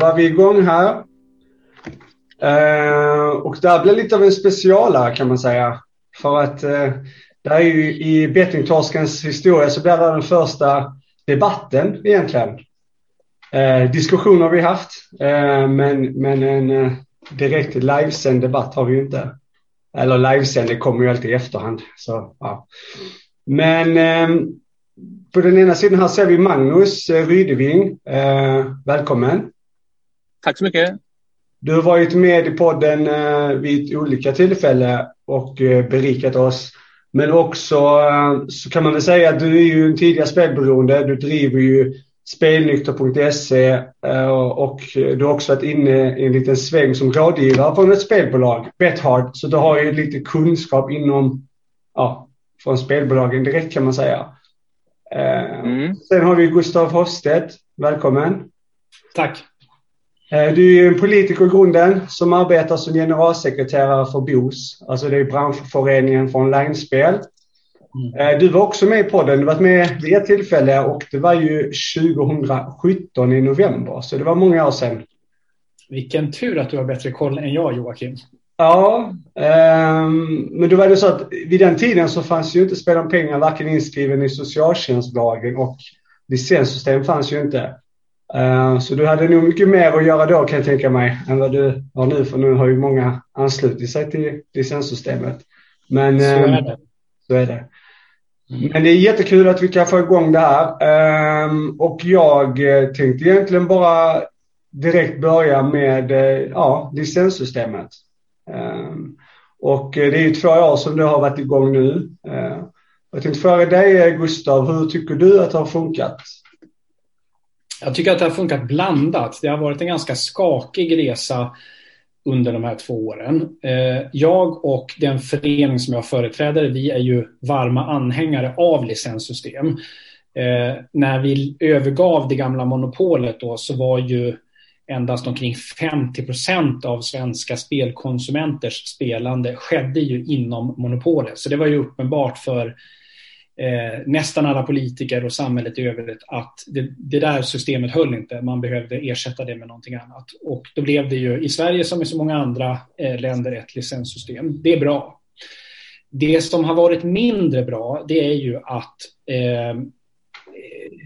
var vi igång här. Eh, och det här blir lite av en specialare kan man säga. För att eh, det är ju i bettingtorskens historia så blir det den första debatten egentligen. Eh, diskussioner har vi haft, eh, men, men en eh, direkt livesänd debatt har vi ju inte. Eller livesänd, det kommer ju alltid i efterhand. Så, ja. Men eh, på den ena sidan här ser vi Magnus eh, Rydeving. Eh, välkommen. Tack så mycket. Du har varit med i podden eh, vid olika tillfällen och eh, berikat oss. Men också eh, så kan man väl säga att du är ju en tidigare spelberoende. Du driver ju spelnykter.se och du har också varit inne i en liten sväng som rådgivare från ett spelbolag, Bethard. Så du har ju lite kunskap inom, ja, från spelbolagen direkt kan man säga. Mm. Sen har vi Gustav Hofstedt. Välkommen. Tack. Eh, du är en politiker i grunden som arbetar som generalsekreterare för BOS, alltså det är branschföreningen för online-spel. Mm. Du var också med i podden, du var med vid ett tillfälle och det var ju 2017 i november, så det var många år sedan. Vilken tur att du har bättre koll än jag, Joakim. Ja, um, men då var det så att vid den tiden så fanns ju inte spel om pengar varken inskriven i socialtjänstlagen och licenssystem fanns ju inte. Uh, så du hade nog mycket mer att göra då kan jag tänka mig än vad du har nu för nu har ju många anslutit sig till licenssystemet. Men, så är ehm, det. Så är det. Mm. Men det är jättekul att vi kan få igång det här. Um, och jag eh, tänkte egentligen bara direkt börja med ja, licenssystemet. Um, och det är ju två år som det har varit igång nu. Uh, jag tänkte fråga dig Gustav, hur tycker du att det har funkat? Jag tycker att det har funkat blandat. Det har varit en ganska skakig resa under de här två åren. Eh, jag och den förening som jag företräder, vi är ju varma anhängare av licenssystem. Eh, när vi övergav det gamla monopolet då så var ju endast omkring 50 procent av svenska spelkonsumenters spelande skedde ju inom monopolet. Så det var ju uppenbart för eh, nästan alla politiker och samhället i övrigt att det, det, där systemet höll inte. Man behövde ersätta det med någonting annat. Och då blev det ju i Sverige som i så många andra eh, länder ett licenssystem. Det är bra. Det som har varit mindre bra det är ju att eh,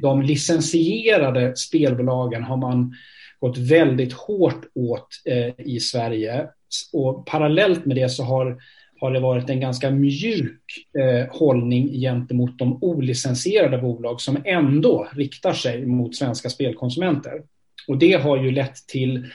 de licensierade spelbolagen har man gått väldigt hårt åt eh, i Sverige. Och parallellt med det så har har det varit en ganska mjuk eh, hållning gentemot de olicensierade bolag som ändå riktar sig mot svenska spelkonsumenter. Och det har ju lett till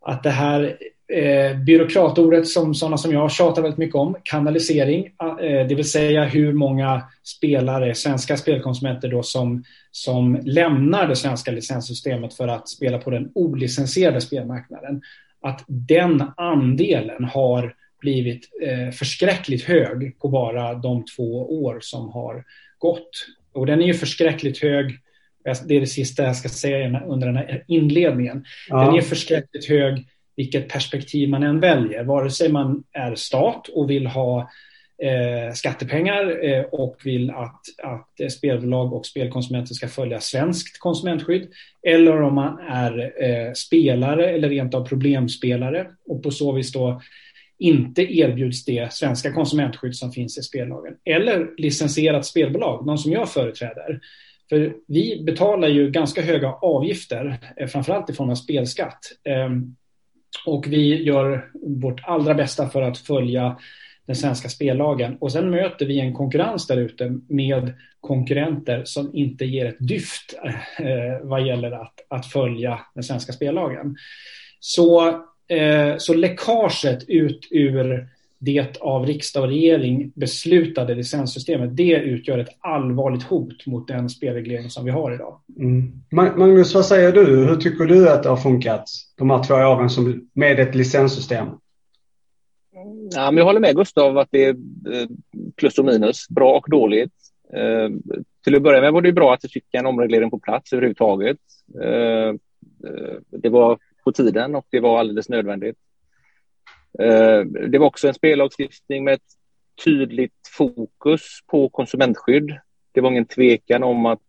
att det här eh, byråkratordet som sådana som jag tjatar väldigt mycket om, kanalisering, eh, det vill säga hur många spelare, svenska spelkonsumenter då som, som lämnar det svenska licenssystemet för att spela på den olicensierade spelmarknaden. Att den andelen har blivit eh, förskräckligt hög på bara de två år som har gått. Och den är ju förskräckligt hög, det är det sista jag ska säga under den här inledningen. Ja. Den är förskräckligt hög vilket perspektiv man än väljer, vare sig man är stat och vill ha eh, skattepengar eh, och vill att, att eh, spelbolag och spelkonsumenter ska följa svenskt konsumentskydd eller om man är eh, spelare eller rent av problemspelare och på så vis då inte erbjuds det svenska konsumentskydd som finns i spellagen. Eller licensierat spelbolag, någon som jag företräder. För vi betalar ju ganska höga avgifter, eh, framförallt i form av spelskatt. Ehm, och vi gör vårt allra bästa för att följa den svenska spellagen. Och sen möter vi en konkurrens där ute med konkurrenter som inte ger ett dyft eh, eh, vad gäller att, att följa den svenska spellagen. Så så läckaget ut ur det av riksdag och regering beslutade licenssystemet, det utgör ett allvarligt hot mot den spelreglering som vi har idag. Mm. Magnus, vad säger du? Hur tycker du att det har funkat de här två åren som, med ett licenssystem? Ja, men jag håller med Gustav att det är eh, plus och minus, bra och dåligt. Eh, till att börja med var det bra att vi fick en omreglering på plats överhuvudtaget. Eh, det var på tiden och det var alldeles nödvändigt. Eh, det var också en spellagstiftning med ett tydligt fokus på konsumentskydd. Det var ingen tvekan om att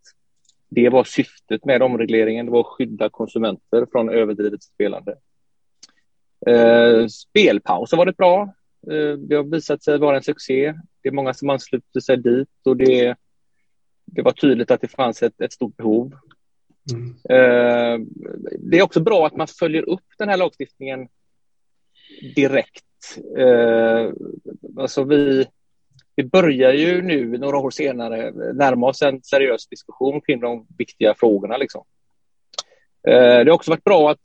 det var syftet med omregleringen, det var att skydda konsumenter från överdrivet spelande. Eh, spelpausen var det bra. Eh, det har visat sig vara en succé. Det är många som ansluter sig dit och det, det var tydligt att det fanns ett, ett stort behov. Mm. Eh, det är också bra att man följer upp den här lagstiftningen direkt. Eh, alltså vi, vi börjar ju nu, några år senare, närma oss en seriös diskussion kring de viktiga frågorna. Liksom. Eh, det har också varit bra att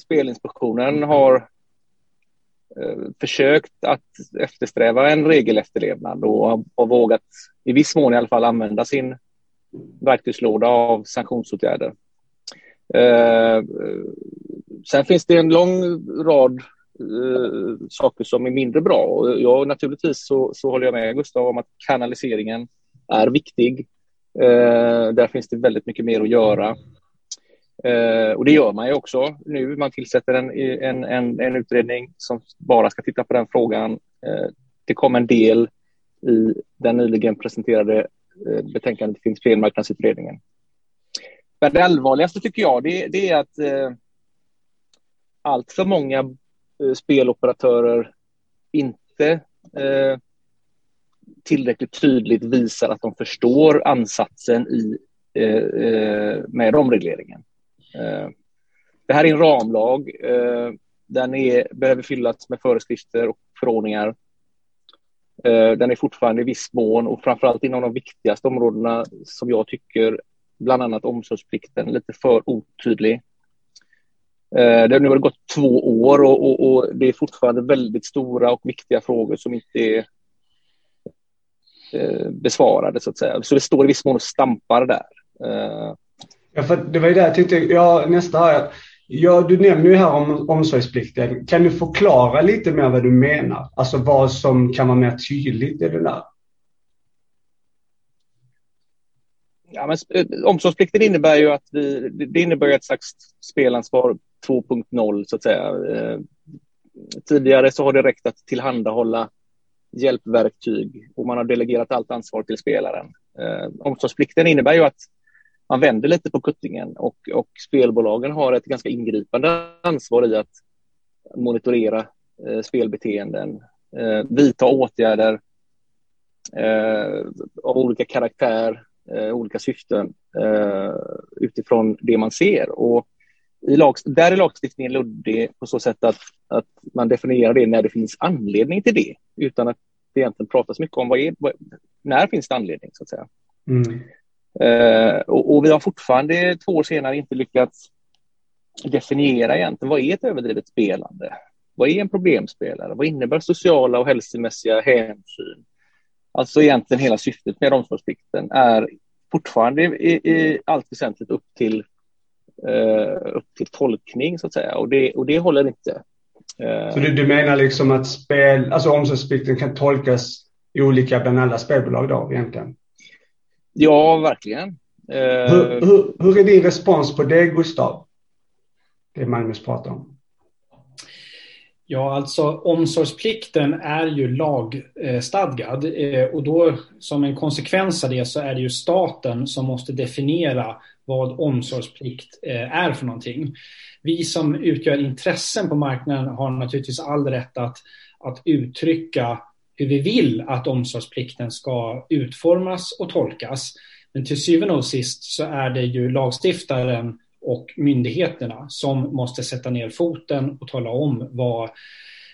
Spelinspektionen har försökt att eftersträva en regelefterlevnad och har vågat, i viss mån i alla fall, använda sin verktygslåda av sanktionsåtgärder. Eh, sen finns det en lång rad eh, saker som är mindre bra. Jag, naturligtvis så, så håller jag med Gustav om att kanaliseringen är viktig. Eh, där finns det väldigt mycket mer att göra. Eh, och det gör man ju också nu. Man tillsätter en, en, en, en utredning som bara ska titta på den frågan. Eh, det kom en del i den nyligen presenterade Eh, betänkandet betänkandet kring spelmarknadsutredningen. Men det allvarligaste tycker jag det, det är att eh, allt för många eh, speloperatörer inte eh, tillräckligt tydligt visar att de förstår ansatsen i, eh, eh med omregleringen. Eh, det här är en ramlag. Eh, den är, behöver fyllas med föreskrifter och förordningar. Eh, den är fortfarande i viss mån och framförallt inom de viktigaste områdena som jag tycker, bland annat omsorgsplikten, lite för otydlig. Eh, det har nu gått två år och, och, och, det är fortfarande väldigt stora och viktiga frågor som inte är eh, besvarade så att säga. Så det står i viss mån och stampar där. Ja, för det var ju det jag tyckte, ja, nästa här. Ja, du nämner ju här om omsorgsplikten. Kan du förklara lite mer vad du menar? Alltså vad som kan vara mer tydligt i det där? Ja, men, omsorgsplikten innebär ju att vi, det innebär ett slags spelansvar 2.0 så att säga. Eh, tidigare så har det räckt att tillhandahålla hjälpverktyg och man har delegerat allt ansvar till spelaren. Eh, omsorgsplikten innebär ju att man vänder lite på kuttingen och, och spelbolagen har ett ganska ingripande ansvar i att monitorera eh, spelbeteenden, eh, vidta åtgärder eh, av olika karaktär, eh, olika syften eh, utifrån det man ser. Och i lag, där är lagstiftningen luddig på så sätt att, att man definierar det när det finns anledning till det utan att det egentligen pratas mycket om vad är, vad, när finns det anledning så att säga. Mm. Eh, och, och, vi har fortfarande två år senare inte lyckats definiera egentligen vad är ett överdrivet spelande? Vad är en problemspelare? Vad innebär sociala och hälsomässiga hänsyn? Alltså egentligen hela syftet med omsorgsplikten är fortfarande i, i allt väsentligt upp till, eh, upp till tolkning så att säga och det, och det håller inte. Eh, så du, du menar liksom att spel, alltså omsorgsplikten kan tolkas olika bland alla spelbolag då egentligen? Ja, verkligen. Eh, hur, hur, hur, är din respons på det, Gustav? Det Magnus pratar om. Ja, alltså omsorgsplikten är ju lagstadgad eh, och då som en konsekvens av det så är det ju staten som måste definiera vad omsorgsplikt eh, är för någonting. Vi som utgör intressen på marknaden har naturligtvis all rätt att, att uttrycka hur vi vill att omsorgsplikten ska utformas och tolkas. Men till syvende och sist så är det ju lagstiftaren och myndigheterna som måste sätta ner foten och tala om vad,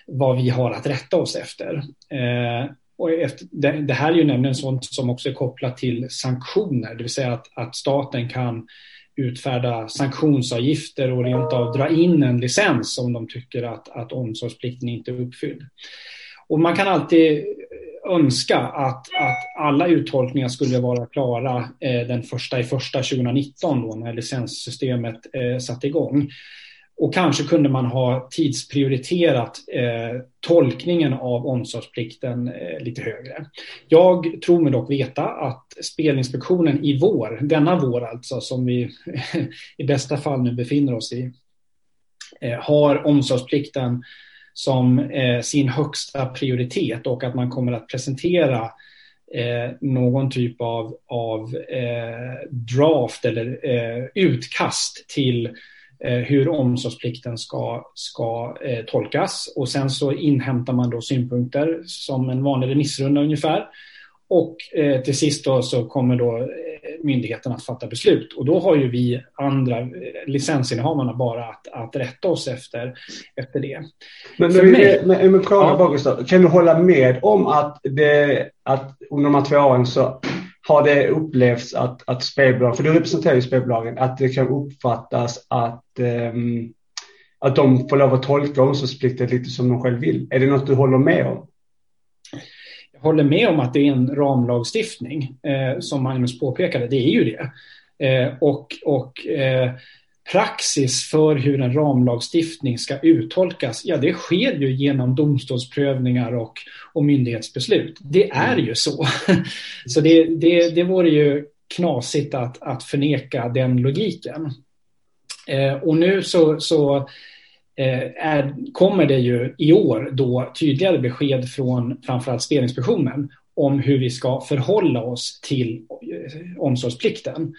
vad vi har att rätta oss efter. Eh, och efter det, det, här är ju nämligen sånt som också är kopplat till sanktioner, det vill säga att, att staten kan utfärda sanktionsavgifter och rent av dra in en licens om de tycker att, att omsorgsplikten inte är uppfylld. Och man kan alltid önska att, att alla uttolkningar skulle vara klara eh, den första i första 2019 då när licenssystemet eh, satte igång. Och kanske kunde man ha tidsprioriterat eh, tolkningen av omsorgsplikten eh, lite högre. Jag tror mig dock veta att Spelinspektionen i vår, denna vår alltså, som vi i bästa fall nu befinner oss i, eh, har omsorgsplikten som eh, sin högsta prioritet och att man kommer att presentera eh, någon typ av, av eh, draft eller eh, utkast till eh, hur omsorgsplikten ska, ska eh, tolkas. Och sen så inhämtar man då synpunkter som en vanlig remissrunda ungefär. Och eh, till sist då så kommer då eh, myndigheten att fatta beslut. Och då har ju vi andra eh, licensinnehavarna bara att, att rätta oss efter, efter det. Men, men, mig, men, men fråga ja. Gustav, kan du hålla med om att, det, att under de här två åren så har det upplevts att, att spelbolag, för du representerar ju spelbolagen, att det kan uppfattas att, um, att de får lov att tolka omsorgsplikten lite som de själv vill. Är det något du håller med om? Håller med om att det är en ramlagstiftning, eh, som Magnus påpekade. Det är ju det. Eh, och och eh, praxis för hur en ramlagstiftning ska uttolkas, ja det sker ju genom domstolsprövningar och, och myndighetsbeslut. Det är ju så. så det, det, det vore ju knasigt att, att förneka den logiken. Eh, och nu så, så Eh, Eh, är, kommer det ju i år då tydligare besked från framförallt Spelinspektionen om hur vi ska förhålla oss till eh, omsorgsplikten.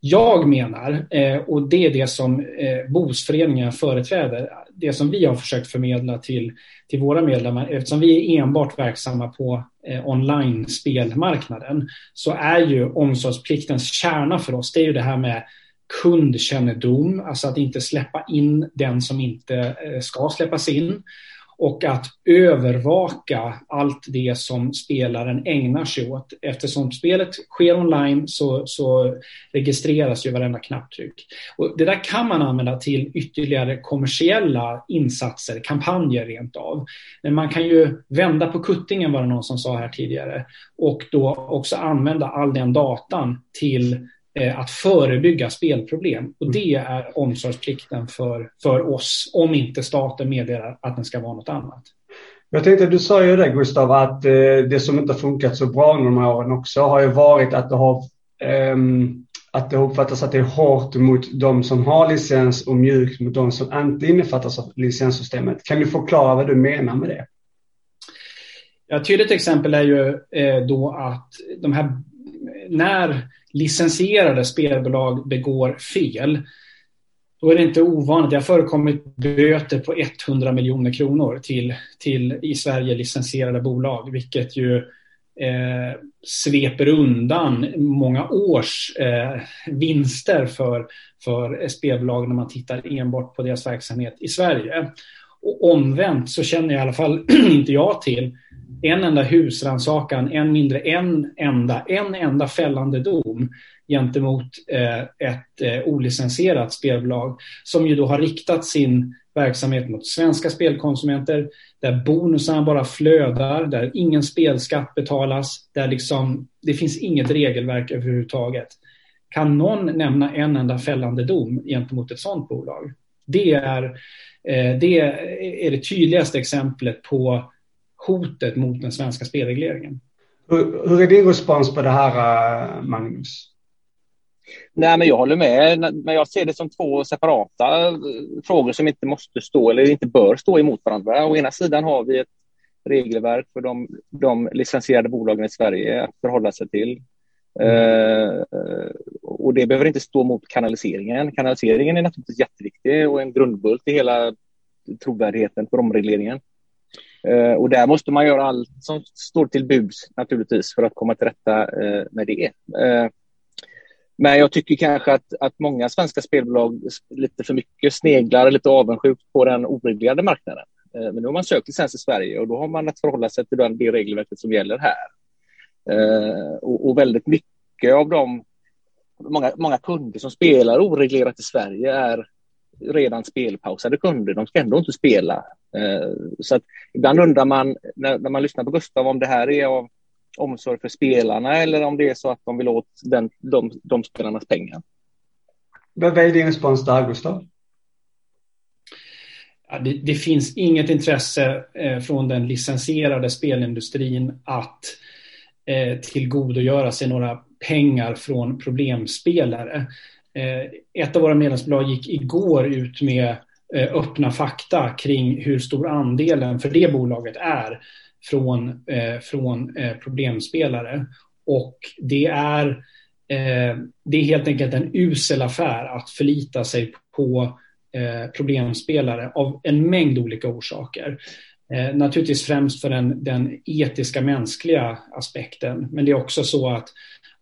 Jag menar, eh, och det är det som eh, BOS-föreningen företräder, det som vi har försökt förmedla till, till våra medlemmar, eftersom vi är enbart verksamma på eh, online-spelmarknaden, så är ju omsorgspliktens kärna för oss, det är ju det här med kundkännedom, alltså att inte släppa in den som inte eh, ska släppas in och att övervaka allt det som spelaren ägnar sig åt. Eftersom spelet sker online så, så registreras ju varenda knapptryck. Och det där kan man använda till ytterligare kommersiella insatser, kampanjer rent av. Men man kan ju vända på kuttingen var det någon som sa här tidigare och då också använda all den datan till att förebygga spelproblem. Och det är omsorgsplikten för, för oss, om inte staten meddelar att den ska vara något annat. Jag tänkte, du sa ju det Gustav, att eh, det som inte har funkat så bra under de här åren också har ju varit att det har um, att det uppfattas att det är hårt mot de som har licens och mjukt mot de som inte innefattas av licenssystemet. Kan du förklara vad du menar med det? Ja, ett tydligt exempel är ju eh, då att de här, när licensierade spelbolag begår fel, då är det inte ovanligt. Det har förekommit böter på 100 miljoner kronor till, till i Sverige licensierade bolag, vilket ju eh, sveper undan många års eh, vinster för, för spelbolag när man tittar enbart på deras verksamhet i Sverige. Och omvänt så känner i alla fall inte jag till en enda husrannsakan, än mindre en enda, en enda fällande dom gentemot eh, ett eh, olicensierat spelbolag som ju då har riktat sin verksamhet mot svenska spelkonsumenter där bonusarna bara flödar, där ingen spelskatt betalas, där liksom, det finns inget regelverk överhuvudtaget. Kan någon nämna en enda fällande dom gentemot ett sådant bolag? Det är, det är det tydligaste exemplet på hotet mot den svenska spelregleringen. Hur, hur är din respons på det här, eh, Magnus? Nej, men jag håller med, men jag ser det som två separata eh, frågor som inte måste stå eller inte bör stå emot varandra. Å ena sidan har vi ett regelverk för de, de licensierade bolagen i Sverige att förhålla sig till. Mm. Eh, och det behöver inte stå mot kanaliseringen. Kanaliseringen är naturligtvis jätteviktig och en grundbult i hela trovärdigheten för omregleringen. Eh, och där måste man göra allt som står till buds naturligtvis för att komma till rätta eh, med det. Eh, men jag tycker kanske att, att många svenska spelbolag lite för mycket sneglar lite avundsjukt på den oreglerade marknaden. Eh, men nu har man sökt licens i Sverige och då har man att förhålla sig till det regelverket som gäller här. Och, och väldigt mycket av de många, många kunder som spelar oreglerat i Sverige är redan spelpausade kunder. De ska ändå inte spela. Eh, så att ibland undrar man när, när man lyssnar på Gustav om det här är av omsorg för spelarna eller om det är så att de vill åt den, de, de spelarnas pengar. Vad är din respons där, Gustav? Ja, det, det, finns inget intresse eh, från den licensierade spelindustrin att eh, tillgodogöra sig några pengar från problemspelare. Eh, ett av våra medlemsbolag gick igår ut med eh, öppna fakta kring hur stor andelen för det bolaget är från, eh, från eh, problemspelare. Och det är, eh, det är helt enkelt en usel affär att förlita sig på eh, problemspelare av en mängd olika orsaker. Eh, naturligtvis främst för den, den, etiska mänskliga aspekten, men det är också så att,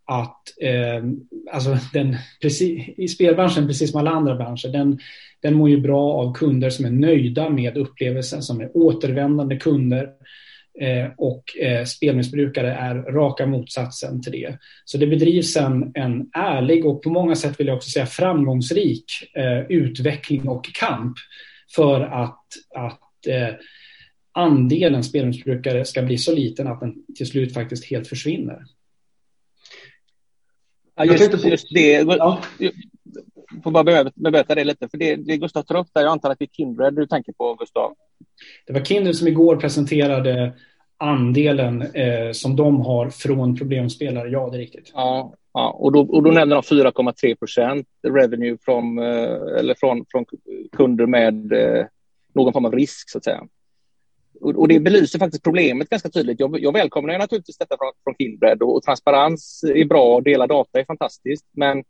att eh, alltså den, precis, i spelbranschen, precis som alla andra branscher, den, den mår ju bra av kunder som är nöjda med upplevelsen, som är återvändande kunder, Eh, och eh, spelmissbrukare är raka motsatsen till det. Så det bedrivs en, en ärlig och på många sätt vill jag också säga framgångsrik eh, utveckling och kamp för att, att eh, andelen spelmissbrukare ska bli så liten att den till slut faktiskt helt försvinner. Ja, just, just det. Ja. Jag får bara bemöta det lite, för det, det Gustav tar upp där, jag antar att det är Kindred du tänker på, Gustav? Det var Kindred som igår presenterade andelen eh, som de har från problemspelare. Ja, det är riktigt. Ja, ja. Och, då, och då nämner de 4,3 procent revenue från, eh, eller från, från kunder med eh, någon form av risk, så att säga. Och, och det belyser faktiskt problemet ganska tydligt. Jag, jag välkomnar naturligtvis detta från, från Kindred och, och transparens är bra, dela data är fantastiskt, men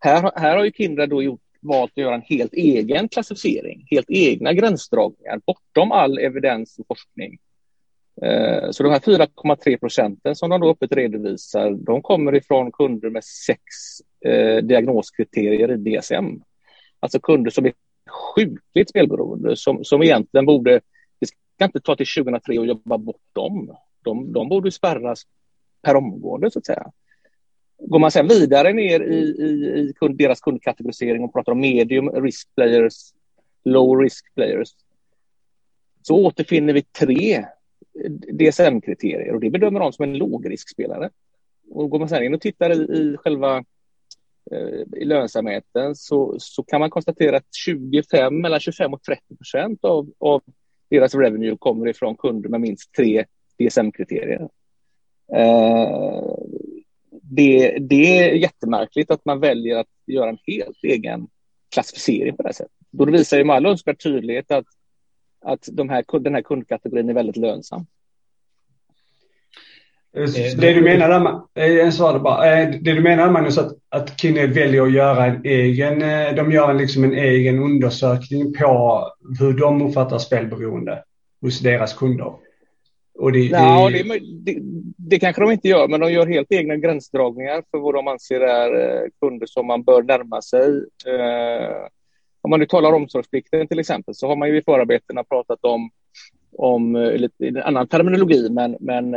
här, här har ju Kindred då gjort valt att göra en helt egen klassificering, helt egna gränsdragningar bortom all evidens och forskning. Eh, så de här 4,3 procenten som de då öppet redovisar, de kommer ifrån kunder med sex eh, diagnoskriterier i DSM. Alltså kunder som är sjukligt spelberoende, som, som egentligen borde, vi ska inte ta till 2003 och jobba bort dem. De, de borde spärras per omgående så att säga. Går man sen vidare ner i, i, i kund, deras kundkategorisering och pratar om medium risk players, low risk players, så återfinner vi tre DSM-kriterier och det bedömer de som en lågriskspelare. Och går man sen in och tittar i, i själva eh, i lönsamheten så, så kan man konstatera att 25, mellan 25 och 30 procent av, av deras revenue kommer ifrån kunder med minst tre DSM-kriterier. Eh, det, det är jättemärkligt att man väljer att göra en helt egen klassificering på det här sättet. Då visar ju med all önskvärd tydlighet att, att de här, den här kundkategorin är väldigt lönsam. Eh, eh, det du menar där, en svar bara. Eh, det du menar Magnus, att, att Kindred väljer att göra en egen, de gör liksom en egen undersökning på hur de uppfattar spelberoende hos deras kunder. Och det, ja, det, det, det, kanske de inte gör, men de gör helt egna gränsdragningar för vad de anser är kunder som man bör närma sig. om man nu talar om omsorgsplikten till exempel, så har man ju i förarbetena pratat om, om lite en annan terminologi, men, men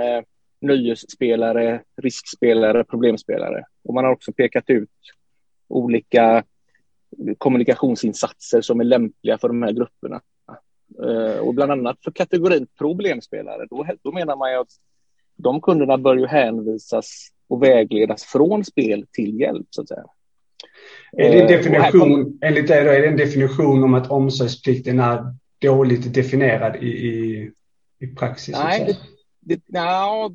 nöjesspelare, riskspelare, problemspelare. Och man har också pekat ut olika kommunikationsinsatser som är lämpliga för de här grupperna. Eh, och bland annat för kategorin problemspelare, då, då menar man ju att de kunderna bör ju hänvisas och vägledas från spel till hjälp, så att säga. Är det en eh, definition, kom... enligt dig då, är det en definition om att omsorgsplikten är dåligt definierad i, i, i praxis? Nej, det, ja,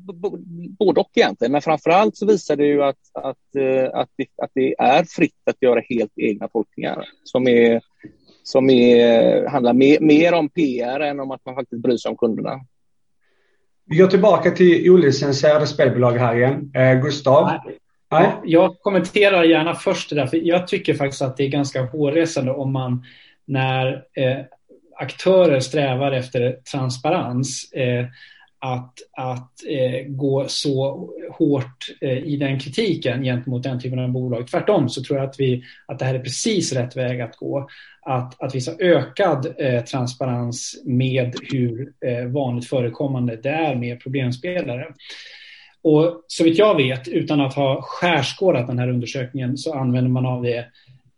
både och egentligen, men framför allt så visar det ju att, att, eh, att, det, att det är fritt att göra helt egna tolkningar som, är, som är, handlar mer, mer om PR än om att man faktiskt bryr sig om kunderna. Vi går tillbaka till olicensierade spelbolag här igen. Eh, Gustav? Nej. Nej. Jag kommenterar gärna först det där, för jag tycker faktiskt att det är ganska hårresande om man när eh, aktörer strävar efter transparens eh, att, att eh, gå så hårt eh, i den kritiken gentemot den typen av bolag. Tvärtom så tror jag att, vi, att det här är precis rätt väg att gå. Att, att visa ökad eh, transparens med hur eh, vanligt förekommande det är med problemspelare. Och så vitt jag vet, utan att ha skärskådat den här undersökningen, så använder man av det,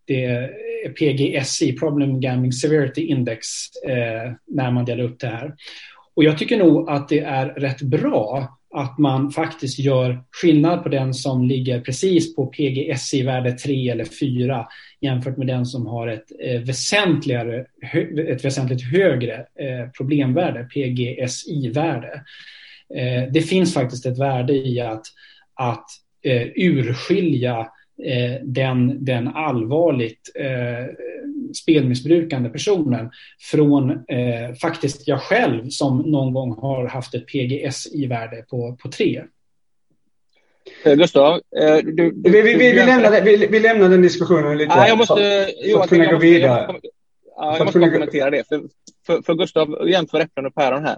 det eh, PGSI, Problem Gambling Severity Index, eh, när man delar upp det här. Och jag tycker nog att det är rätt bra att man faktiskt gör skillnad på den som ligger precis på PGSI-värde 3 eller 4 jämfört med den som har ett, eh, väsentligare, ett väsentligt högre eh, problemvärde, PGSI-värde. Eh, det finns faktiskt ett värde i att, att eh, urskilja eh, den, den allvarligt eh, spelmissbrukande personen från eh, faktiskt jag själv som någon gång har haft ett PGSI-värde på, på 3. Eh, Gustav, eh, du, du, vi, vi, vi, lämnar, vi, vi lämnar den diskussionen lite. Ja, jag måste, så, att kunna gå vidare. Jag måste, ja, jag måste kommentera det. För, för, för Gustav jämför äpplen och päron här.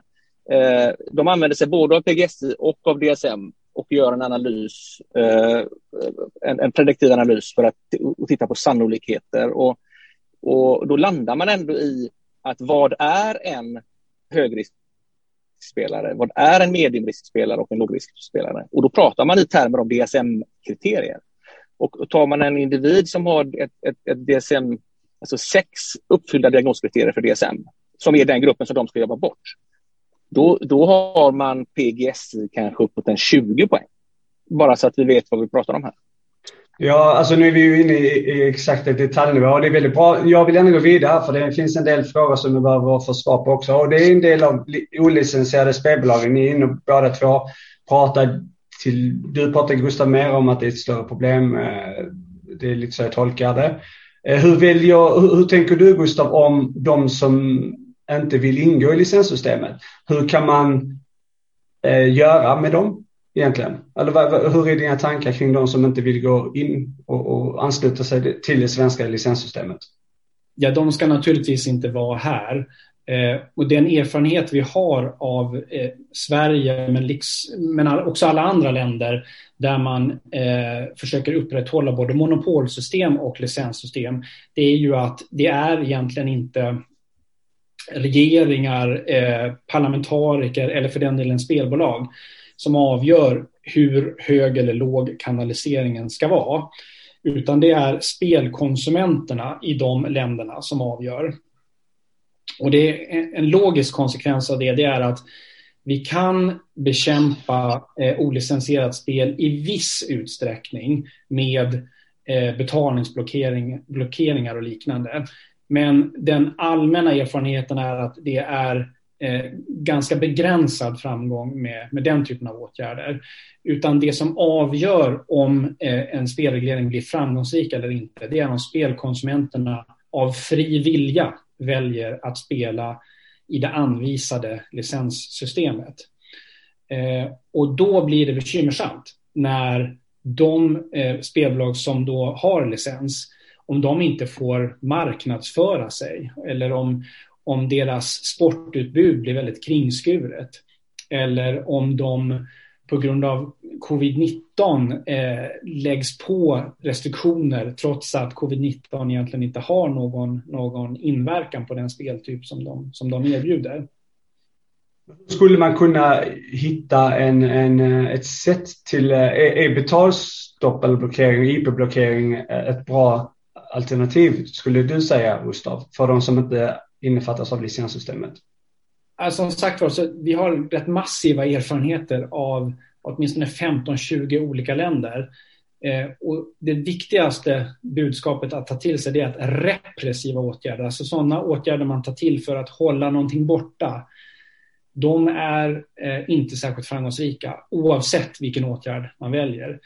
Eh, de använder sig både av PGSI och av DSM och gör en analys, eh, en, en prediktiv analys för att titta på sannolikheter. Och, och då landar man ändå i att vad är en högriskspelare? Vad är en mediumriskspelare och en lågriskspelare? Och då pratar man i termer av DSM-kriterier. Och tar man en individ som har ett, ett, ett DSM, alltså sex uppfyllda diagnoskriterier för DSM, som är den gruppen som de ska jobba bort, då, då har man PGSI kanske uppåt en 20 poäng. Bara så att vi vet vad vi pratar om här. Ja, alltså nu är vi ju inne i, i exakta detaljnivå och det är väldigt bra. Jag vill gärna gå vidare för det finns en del frågor som vi behöver få svar på också. Och det är en del av olicensierade spelbolagen. Ni är inne båda två pratar till, du pratar Gustav mer om att det är ett större problem. Eh, det är lite så jag tolkar det. Eh, hur, väljer, hur, hur tänker du Gustav om de som inte vill ingå i licenssystemet. Hur kan man eh, göra med dem egentligen? Eller hur är dina tankar kring de som inte vill gå in och, och ansluta sig till det svenska licenssystemet? Ja, de ska naturligtvis inte vara här. Eh, och den erfarenhet vi har av eh, Sverige, men, liks, men, också alla andra länder där man eh, försöker upprätthålla både monopolsystem och licenssystem, det är ju att det är egentligen inte regeringar, eh, parlamentariker eller för den delen spelbolag som avgör hur hög eller låg kanaliseringen ska vara. Utan det är spelkonsumenterna i de länderna som avgör. Och det är en logisk konsekvens av det, det är att vi kan bekämpa eh, olicensierat spel i viss utsträckning med eh, betalningsblockeringar och liknande. Men den allmänna erfarenheten är att det är eh, ganska begränsad framgång med, med den typen av åtgärder. Utan det som avgör om eh, en spelreglering blir framgångsrik eller inte, det är om spelkonsumenterna av fri vilja väljer att spela i det anvisade licenssystemet. Eh, och då blir det bekymmersamt när de eh, spelbolag som då har licens om de inte får marknadsföra sig eller om, om deras sportutbud blir väldigt kringskuret eller om de på grund av covid-19 eh, läggs på restriktioner trots att covid-19 egentligen inte har någon, någon inverkan på den speltyp som de, som de erbjuder. Skulle man kunna hitta en, en, ett sätt till, är, är betalstopp eller blockering, IP-blockering ett bra alternativ skulle du säga, Gustav, för de som inte innefattas av licenssystemet? Som sagt var, vi har rätt massiva erfarenheter av åtminstone 15-20 olika länder. Eh, och det viktigaste budskapet att ta till sig är att repressiva åtgärder, alltså sådana åtgärder man tar till för att hålla någonting borta, de är eh, inte särskilt framgångsrika oavsett vilken åtgärd man väljer.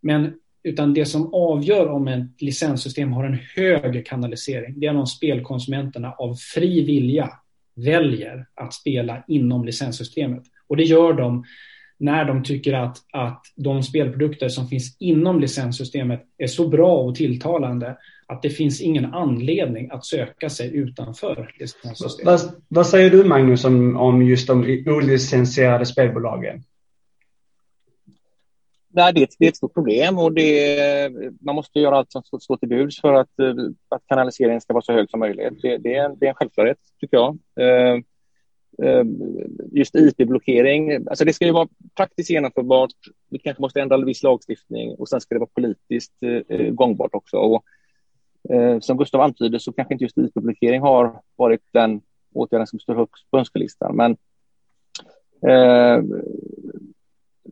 Men utan det som avgör om ett licenssystem har en hög kanalisering, det är om spelkonsumenterna av fri vilja väljer att spela inom licenssystemet. Och det gör de när de tycker att, att de spelprodukter som finns inom licenssystemet är så bra och tilltalande att det finns ingen anledning att söka sig utanför licenssystemet. Vad, vad säger du Magnus om, om just de olicensierade spelbolagen? Nej, det, det är ett stort problem och det, man måste göra allt som står till buds för att, eh, att kanaliseringen ska vara så hög som möjligt. Det, det, är, en, det är en självklarhet, tycker jag. Eh, eh, just IP-blockering, alltså det ska ju vara praktiskt genomförbart. Vi kanske måste ändra viss lagstiftning och sen ska det vara politiskt eh, eh gångbart också. Och, eh, som Gustav antyder så kanske inte just IP-blockering har varit den åtgärden som står högst på önskelistan. Men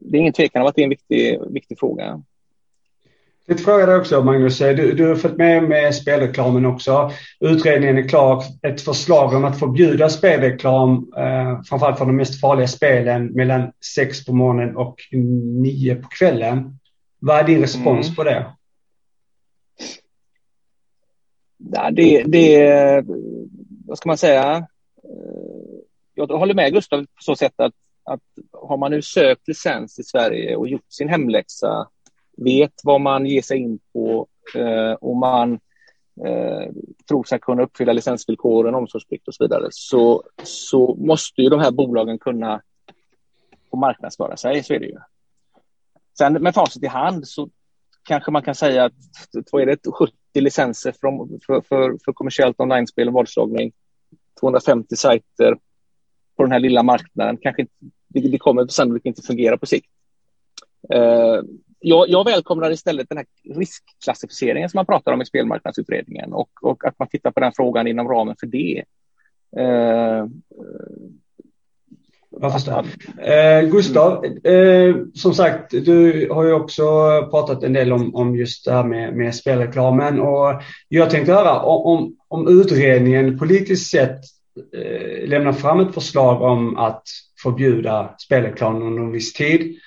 det är ingen tvekan om att det är en viktig, viktig fråga. Jag tänkte fråga dig också Magnus, du, du har följt med med spelreklamen också. Utredningen är klar. Ett förslag om att förbjuda spelreklam, eh, framförallt för de mest farliga spelen, mellan sex på morgonen och nio på kvällen. Vad är din respons mm. på det? Ja, det, det, vad ska man säga? Jag håller med Gustav på så sätt att, att har man nu sökt licens i Sverige och gjort sin hemläxa, vet vad man ger sig in på eh, och man eh, tror sig kunna uppfylla licensvillkoren, omsorgsplikt och så vidare, så, så måste ju de här bolagen kunna få marknadsföra sig, så är det ju. Sen med facit i hand så kanske man kan säga att vad är det, 70 licenser för, för, för, för kommersiellt online-spel och vadslagning, 250 sajter på den här lilla marknaden. Kanske inte, det, det kommer sannolikt inte fungera på sikt. Uh, jag, jag välkomnar istället den här riskklassificeringen som man pratar om i spelmarknadsutredningen och, och att man tittar på den frågan inom ramen för det. Uh, jag förstår. Eh, Gustav, eh, som sagt, du har ju också pratat en del om, om just det här med, med spelreklamen och jag tänkte höra om, om utredningen politiskt sett eh, fram ett förslag om att förbjuda spelreklam under en viss tid.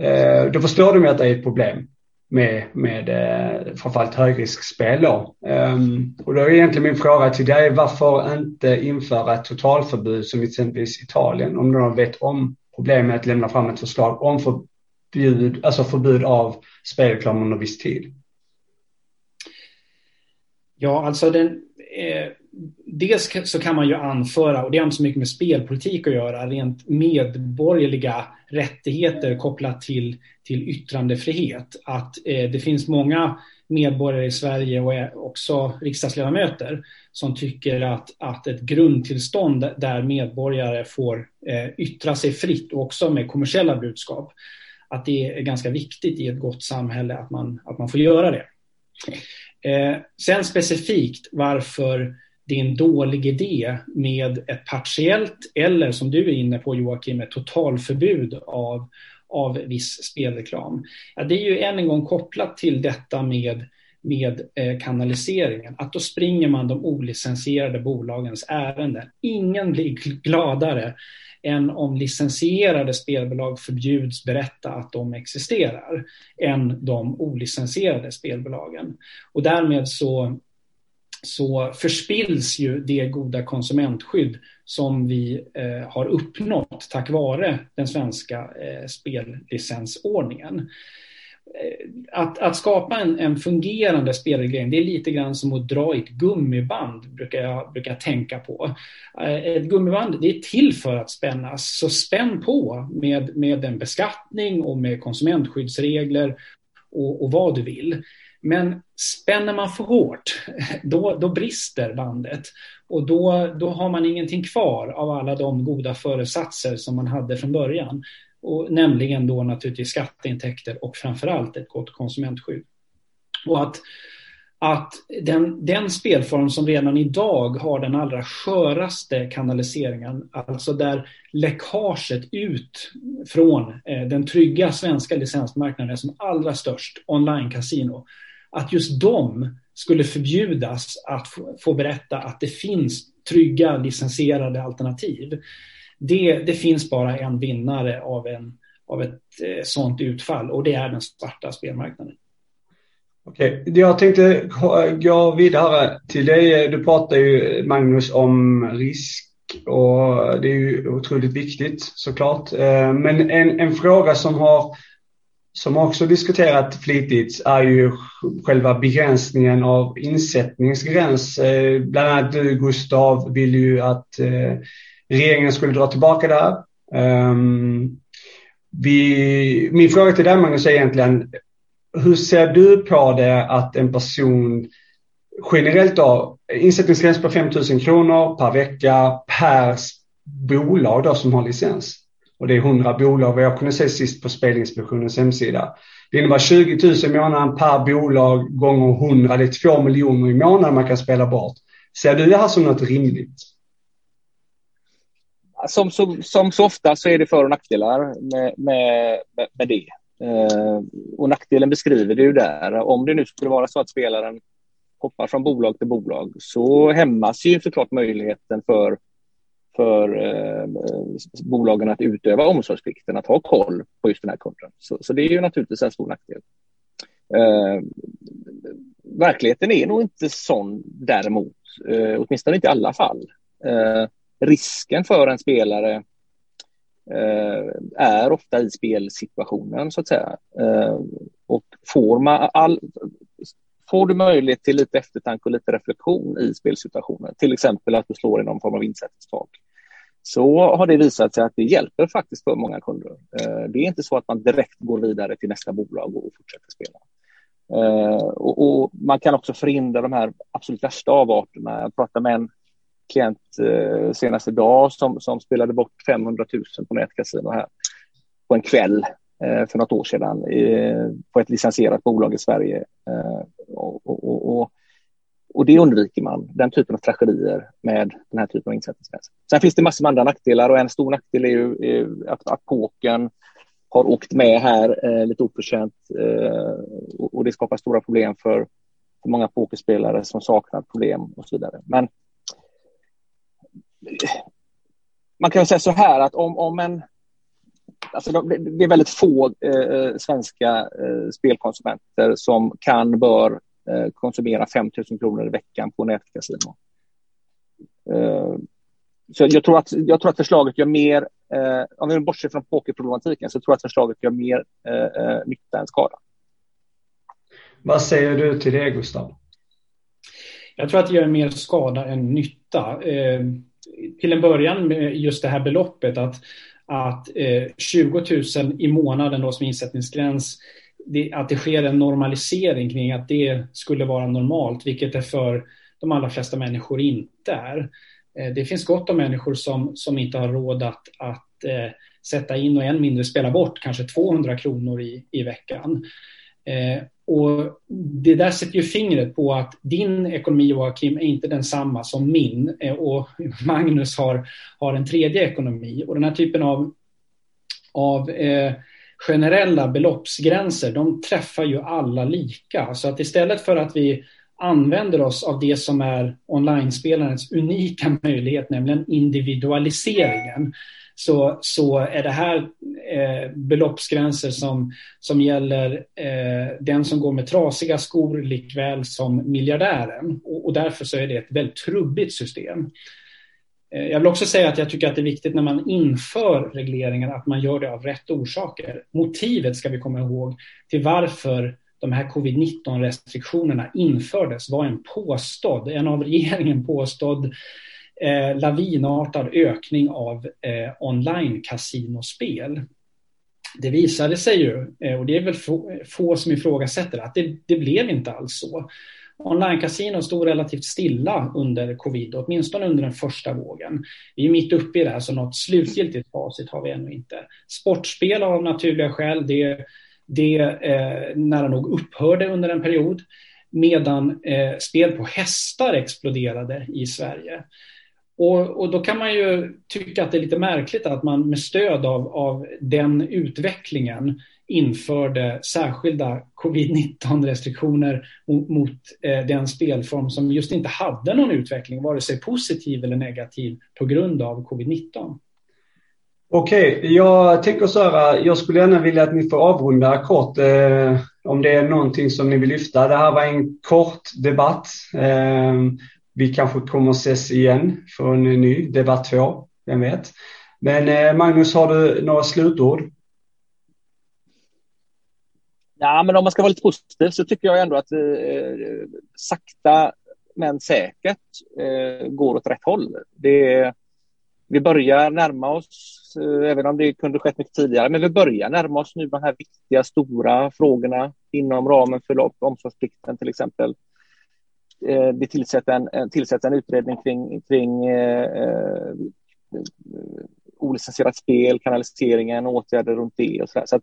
Eh, då förstår de ju att det är ett problem med, med eh, framförallt högriskspel. Då. Um, och då är egentligen min fråga till dig, varför inte införa ett totalförbud som exempelvis Italien, om de vet om problemet att lämna fram ett förslag om förbud, alltså förbud av spelreklam under viss tid? Ja, alltså den, eh, dels så kan man ju anföra, och det har inte så mycket med spelpolitik att göra, rent medborgerliga rättigheter kopplat till, till yttrandefrihet. Att eh, det finns många medborgare i Sverige och också riksdagsledamöter som tycker att, att ett grundtillstånd där medborgare får eh, yttra sig fritt och också med kommersiella budskap, att det är ganska viktigt i ett gott samhälle att man, att man får göra det. Eh, sen specifikt varför det är en dålig idé med ett partiellt eller som du är inne på Joakim, ett totalförbud av, av viss spelreklam. Ja, det är ju än en gång kopplat till detta med, med eh, kanaliseringen, att då springer man de olicensierade bolagens ärenden. Ingen blir gladare än om licensierade spelbolag förbjuds berätta att de existerar än de olicensierade spelbolagen. Och därmed så så förspills ju det goda konsumentskydd som vi eh, har uppnått tack vare den svenska eh, spellicensordningen. Eh, att, att, skapa en, en, fungerande spelreglering, det är lite grann som att dra i ett gummiband, brukar jag, brukar jag tänka på. Eh, ett gummiband, det är till för att spännas, så spänn på med, med en beskattning och med konsumentskyddsregler och, och vad du vill. Men spänner man för hårt, då, då brister bandet. Och då, då har man ingenting kvar av alla de goda föresatser som man hade från början. Och, nämligen då naturligtvis skatteintäkter och framförallt ett gott konsumentskydd. Och att, att den, den spelform som redan idag har den allra sköraste kanaliseringen, alltså där läckaget ut från eh, den trygga svenska licensmarknaden är som allra störst, online-casino, att just de skulle förbjudas att få, berätta att det finns trygga licensierade alternativ. Det, det finns bara en vinnare av, en, av ett eh, sådant utfall och det är den svarta spelmarknaden. Okej, okay. jag tänkte gå vidare till dig. Du pratar ju Magnus om risk och det är ju otroligt viktigt såklart. Eh, men en, en fråga som har som också diskuterat flitigt är ju själva begränsningen av insättningsgräns. Eh, bland annat du Gustav vill ju att eh, regeringen skulle dra tillbaka det här. Ehm, vi, min fråga till dig Magnus är egentligen, hur ser du på det att en person generellt då, insättningsgräns på 5 000 kronor per vecka per bolag då som har licens. Och det är 100 bolag vad jag kunde se sist på Spelinspektionens hemsida. Det innebär 20 000 i månaden per bolag gånger 100. Det är 2 miljoner i månaden man kan spela bort. Ser du det här som något rimligt? Som, som, som så ofta så är det för och nackdelar med, med, med det. Eh, och nackdelen beskriver du där. Om det nu skulle vara så att spelaren hoppar från bolag till bolag så hämmas ju såklart möjligheten för för eh, bolagen att utöva omsorgsplikten, att ha koll på just den här kunden. Så, så det är ju naturligtvis en stor nackdel. Eh, verkligheten är nog inte sån däremot, eh, åtminstone inte i alla fall. Eh, risken för en spelare eh, är ofta i spelsituationen så att säga. Eh, och får, man all, får du möjlighet till lite eftertanke och lite reflektion i spelsituationen, till exempel att du slår i någon form av insättningstak, så har det visat sig att det hjälper faktiskt för många kunder. Eh, det är inte så att man direkt går vidare till nästa bolag och fortsätter spela. Eh, och, och, man kan också förhindra de här absolut värsta avarterna. Jag pratade med en klient eh, senast idag som, som spelade bort 500 000 på nätkasino här på en kväll Eh, för något år sedan eh, på ett licensierat bolag i Sverige. Eh, och, och, och, och, det undviker man, den typen av tragedier med den här typen av insättningsgränser. Sen finns det massor med andra nackdelar och en stor nackdel är ju att, att pokern har åkt med här eh, lite oförtjänt eh, och, och, det skapar stora problem för, för många pokerspelare som saknar problem och så vidare. Men man kan säga så här att om, om en... Alltså det är väldigt få eh, svenska eh, spelkonsumenter som kan, bör eh, konsumera 5 000 kronor i veckan på nätkasino. Eh, så jag tror, att, jag tror att förslaget gör mer eh, om vi bortser från pokerproblematiken så tror jag att förslaget gör mer eh, eh, nytta än skada. Vad säger du till det, Gustav? Jag tror att det gör mer skada än nytta. Eh, till en början med just det här beloppet att, att eh, 20 000 i månaden då som insättningsgräns, det, att det sker en normalisering kring att det skulle vara normalt, vilket det för de allra flesta människor inte är. Eh, det finns gott om människor som, som inte har råd att, att eh, sätta in och än mindre spela bort kanske 200 kronor i, i veckan. Eh, och det där sätter ju fingret på att din ekonomi, Joakim, är inte densamma som min. Eh, och Magnus har, har en tredje ekonomi. Och den här typen av, av eh, generella beloppsgränser, de träffar ju alla lika. Så att istället för att vi använder oss av det som är online-spelarens unika möjlighet, nämligen individualiseringen, så, så är det här eh, beloppsgränser som, som gäller eh, den som går med trasiga skor likväl som miljardären. Och, och därför så är det ett väldigt trubbigt system. Eh, jag vill också säga att jag tycker att det är viktigt när man inför regleringar att man gör det av rätt orsaker. Motivet ska vi komma ihåg till varför de här covid-19 restriktionerna infördes var en påstådd, en av regeringen påstådd eh, lavinartad ökning av eh, online-kasinospel. Det visade sig ju, eh, och det är väl få, få som ifrågasätter att det, det blev inte alls så. Online-kasinon stod relativt stilla under covid, åtminstone under den första vågen. Vi är mitt uppe i det här, så något slutgiltigt facit har vi ännu inte. Sportspel av naturliga skäl, det det eh, nära nog upphörde under en period medan eh, spel på hästar exploderade i Sverige. Och, och, då kan man ju tycka att det är lite märkligt att man med stöd av, av den utvecklingen införde särskilda covid-19 restriktioner mot, mot eh, den spelform som just inte hade någon utveckling, vare sig positiv eller negativ, på grund av covid-19. Okej, okay, jag tänker så här, jag skulle gärna vilja att ni får avrunda kort eh, om det är någonting som ni vill lyfta. Det här var en kort debatt. Eh, vi kanske kommer ses igen för en ny debatt två, vem vet. Men eh, Magnus, har du några slutord? Ja, men om man ska vara lite positiv så tycker jag ändå att eh, sakta men säkert eh, går åt rätt håll. Det vi börjar närma oss, Eh, även om det kunde skett mycket tidigare, men vi börjar närma oss nu de här viktiga stora frågorna inom ramen för omsorgsplikten till exempel. Eh, vi det tillsätts en, tillsätts en utredning kring, kring eh, eh, olicensierat spel, kanaliseringen, åtgärder runt det och så, där. så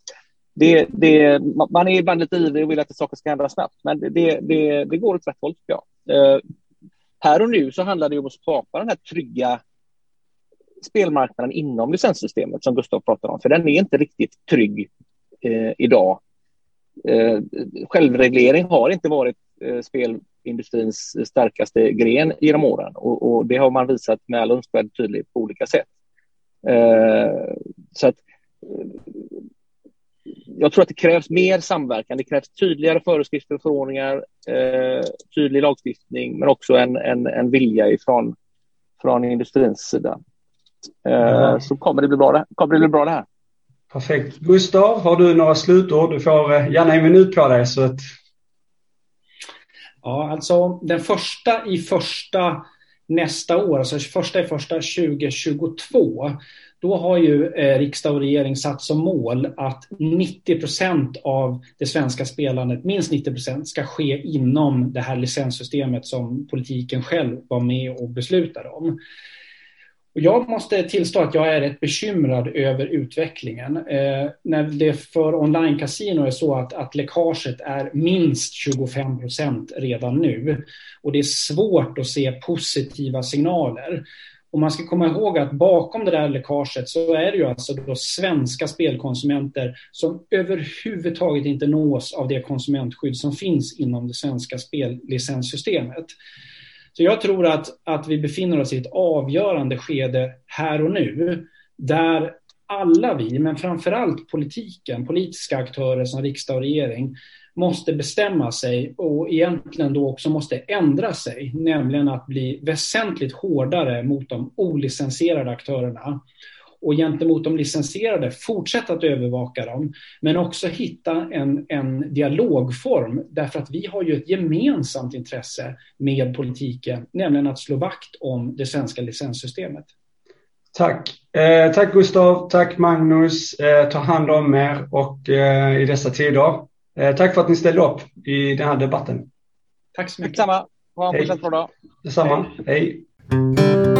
det, det, man är ibland lite ivrig och vill att saker ska hända snabbt, men det, det, det går åt rätt håll tycker jag. Eh, här och nu så handlar det om att skapa den här trygga spelmarknaden inom licenssystemet som Gustav pratar om, för den är inte riktigt trygg eh, idag. Eh, självreglering har inte varit eh, spelindustrins starkaste gren genom åren och, och, det har man visat med all önskvärd tydlighet på olika sätt. Eh, så att eh, jag tror att det krävs mer samverkan. Det krävs tydligare föreskrifter och förordningar, eh, tydlig lagstiftning, men också en, en, en vilja ifrån från industrins sida. Eh. Så kommer det, bli bra, det, kommer det bli bra det här. Perfekt. Gustav, har du några slutord? Du får eh, gärna en minut på dig. Så att... Ja, alltså den första i första nästa år, alltså första i första 2022, då har ju eh, riksdag och regering satt som mål att 90 procent av det svenska spelandet, minst 90 procent, ska ske inom det här licenssystemet som politiken själv var med och beslutade om. Och jag måste tillstå att jag är rätt bekymrad över utvecklingen. Eh, när det för online-casino är så att, att läckaget är minst 25 procent redan nu och det är svårt att se positiva signaler. Och man ska komma ihåg att bakom det där läckaget så är det ju alltså då svenska spelkonsumenter som överhuvudtaget inte nås av det konsumentskydd som finns inom det svenska spellicenssystemet. Så jag tror att, att vi befinner oss i ett avgörande skede här och nu där alla vi, men framförallt politiken, politiska aktörer som riksdag och regering måste bestämma sig och egentligen då också måste ändra sig, nämligen att bli väsentligt hårdare mot de olicensierade aktörerna och gentemot de licensierade fortsätta att övervaka dem, men också hitta en, en dialogform därför att vi har ju ett gemensamt intresse med politiken, nämligen att slå vakt om det svenska licenssystemet. Tack. Eh, tack Gustav, tack Magnus. Eh, ta hand om er och eh, i dessa tider. Eh, tack för att ni ställde upp i den här debatten. Tack så mycket. Detsamma. Ha en fortsatt bra dag. Detsamma. Hej. Hej.